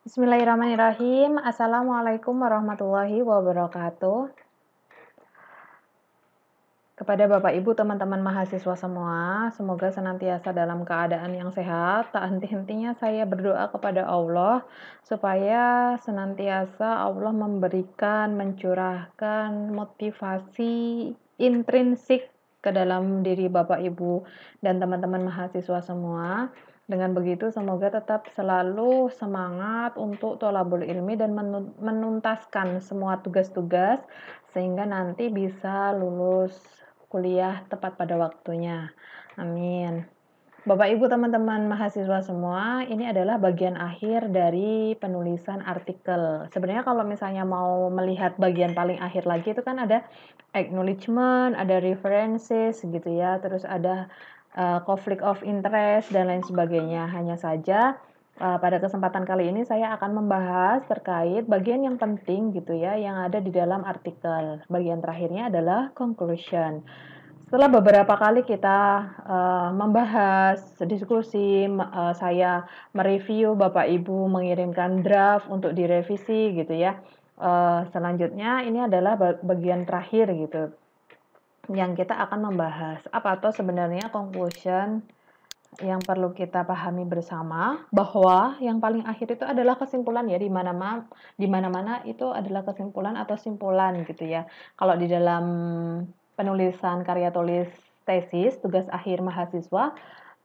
Bismillahirrahmanirrahim. Assalamualaikum warahmatullahi wabarakatuh. Kepada Bapak Ibu, teman-teman mahasiswa semua, semoga senantiasa dalam keadaan yang sehat. Tak henti-hentinya saya berdoa kepada Allah supaya senantiasa Allah memberikan, mencurahkan motivasi intrinsik ke dalam diri Bapak Ibu dan teman-teman mahasiswa semua. Dengan begitu semoga tetap selalu semangat untuk tolabul ilmi dan menuntaskan semua tugas-tugas sehingga nanti bisa lulus kuliah tepat pada waktunya. Amin. Bapak Ibu teman-teman mahasiswa semua, ini adalah bagian akhir dari penulisan artikel. Sebenarnya kalau misalnya mau melihat bagian paling akhir lagi itu kan ada acknowledgement, ada references gitu ya, terus ada uh, of interest dan lain sebagainya. Hanya saja uh, pada kesempatan kali ini saya akan membahas terkait bagian yang penting gitu ya yang ada di dalam artikel. Bagian terakhirnya adalah conclusion. Setelah beberapa kali kita uh, membahas, diskusi, uh, saya mereview, Bapak Ibu mengirimkan draft untuk direvisi gitu ya. Uh, selanjutnya ini adalah bagian terakhir gitu yang kita akan membahas apa atau sebenarnya conclusion yang perlu kita pahami bersama bahwa yang paling akhir itu adalah kesimpulan ya di mana mana di mana-mana itu adalah kesimpulan atau simpulan gitu ya. Kalau di dalam penulisan karya tulis tesis, tugas akhir mahasiswa,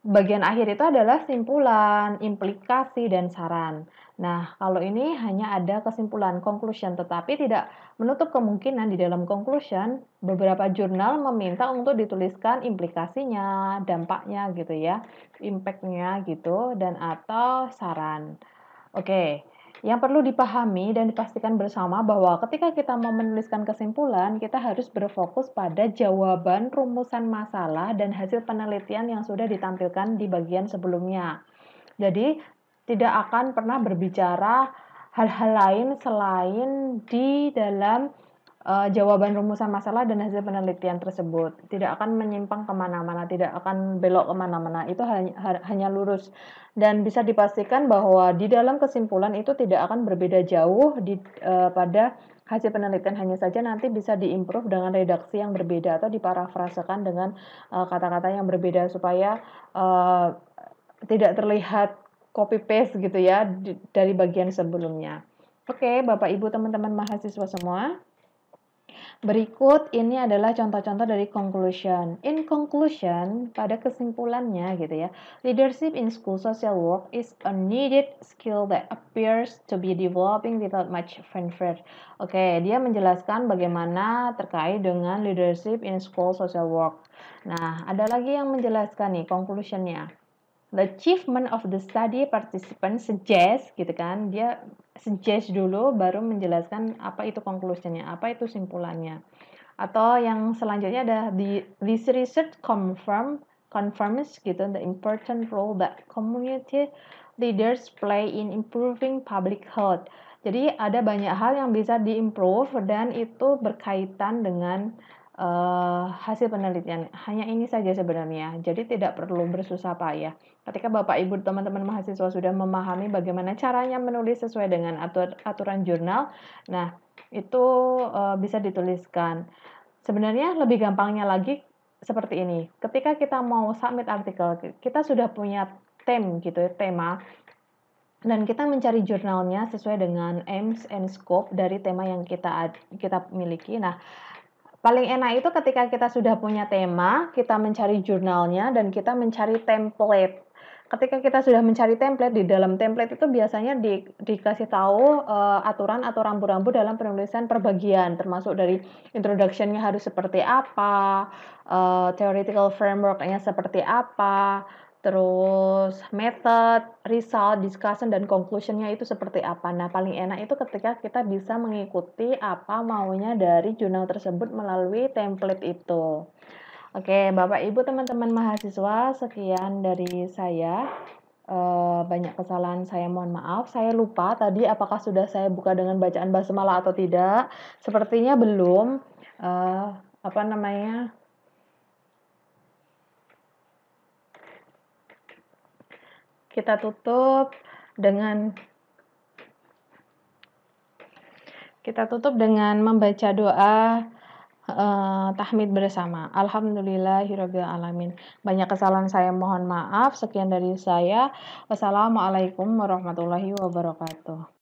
bagian akhir itu adalah simpulan, implikasi, dan saran. Nah, kalau ini hanya ada kesimpulan, conclusion, tetapi tidak menutup kemungkinan di dalam conclusion, beberapa jurnal meminta untuk dituliskan implikasinya, dampaknya gitu ya, impactnya gitu, dan atau saran. Oke, yang perlu dipahami dan dipastikan bersama bahwa ketika kita mau menuliskan kesimpulan, kita harus berfokus pada jawaban rumusan masalah dan hasil penelitian yang sudah ditampilkan di bagian sebelumnya. Jadi, tidak akan pernah berbicara hal-hal lain selain di dalam uh, jawaban rumusan masalah dan hasil penelitian tersebut. Tidak akan menyimpang ke mana-mana, tidak akan belok ke mana-mana. Itu hanya, hanya lurus. Dan bisa dipastikan bahwa di dalam kesimpulan itu tidak akan berbeda jauh di, uh, pada hasil penelitian hanya saja nanti bisa diimprove dengan redaksi yang berbeda atau diparafrasekan dengan eh, kata-kata uh, yang berbeda supaya uh, tidak terlihat copy paste gitu ya di, dari bagian sebelumnya. Oke, Bapak Ibu teman-teman mahasiswa semua, Berikut ini adalah contoh-contoh dari conclusion. In conclusion, pada kesimpulannya gitu ya, leadership in school social work is a needed skill that appears to be developing without much fanfare. Oke, okay, dia menjelaskan bagaimana terkait dengan leadership in school social work. Nah, ada lagi yang menjelaskan nih conclusionnya the achievement of the study participant suggest gitu kan dia suggest dulu baru menjelaskan apa itu conclusionnya apa itu simpulannya. Atau yang selanjutnya ada the this research confirm confirms gitu the important role that community leaders play in improving public health. Jadi ada banyak hal yang bisa diimprove dan itu berkaitan dengan uh, hasil penelitian. Hanya ini saja sebenarnya. Jadi tidak perlu bersusah payah. Ketika Bapak Ibu teman-teman mahasiswa sudah memahami bagaimana caranya menulis sesuai dengan atur, aturan jurnal, nah itu uh, bisa dituliskan. Sebenarnya lebih gampangnya lagi seperti ini. Ketika kita mau submit artikel, kita sudah punya tem gitu ya, tema dan kita mencari jurnalnya sesuai dengan aims and scope dari tema yang kita kita miliki. Nah, Paling enak itu ketika kita sudah punya tema, kita mencari jurnalnya dan kita mencari template. Ketika kita sudah mencari template di dalam template itu biasanya di, dikasih tahu uh, aturan atau rambu-rambu dalam penulisan perbagian, termasuk dari introductionnya harus seperti apa, uh, theoretical frameworknya seperti apa, terus method, result, discussion, dan conclusionnya itu seperti apa. Nah, paling enak itu ketika kita bisa mengikuti apa maunya dari jurnal tersebut melalui template itu. Oke, Bapak Ibu teman-teman mahasiswa, sekian dari saya. Uh, banyak kesalahan saya mohon maaf. Saya lupa tadi apakah sudah saya buka dengan bacaan basmalah atau tidak. Sepertinya belum. Uh, apa namanya? kita tutup dengan kita tutup dengan membaca doa uh, tahmid bersama. Alhamdulillahirabbil alamin. Banyak kesalahan saya mohon maaf. Sekian dari saya. Wassalamualaikum warahmatullahi wabarakatuh.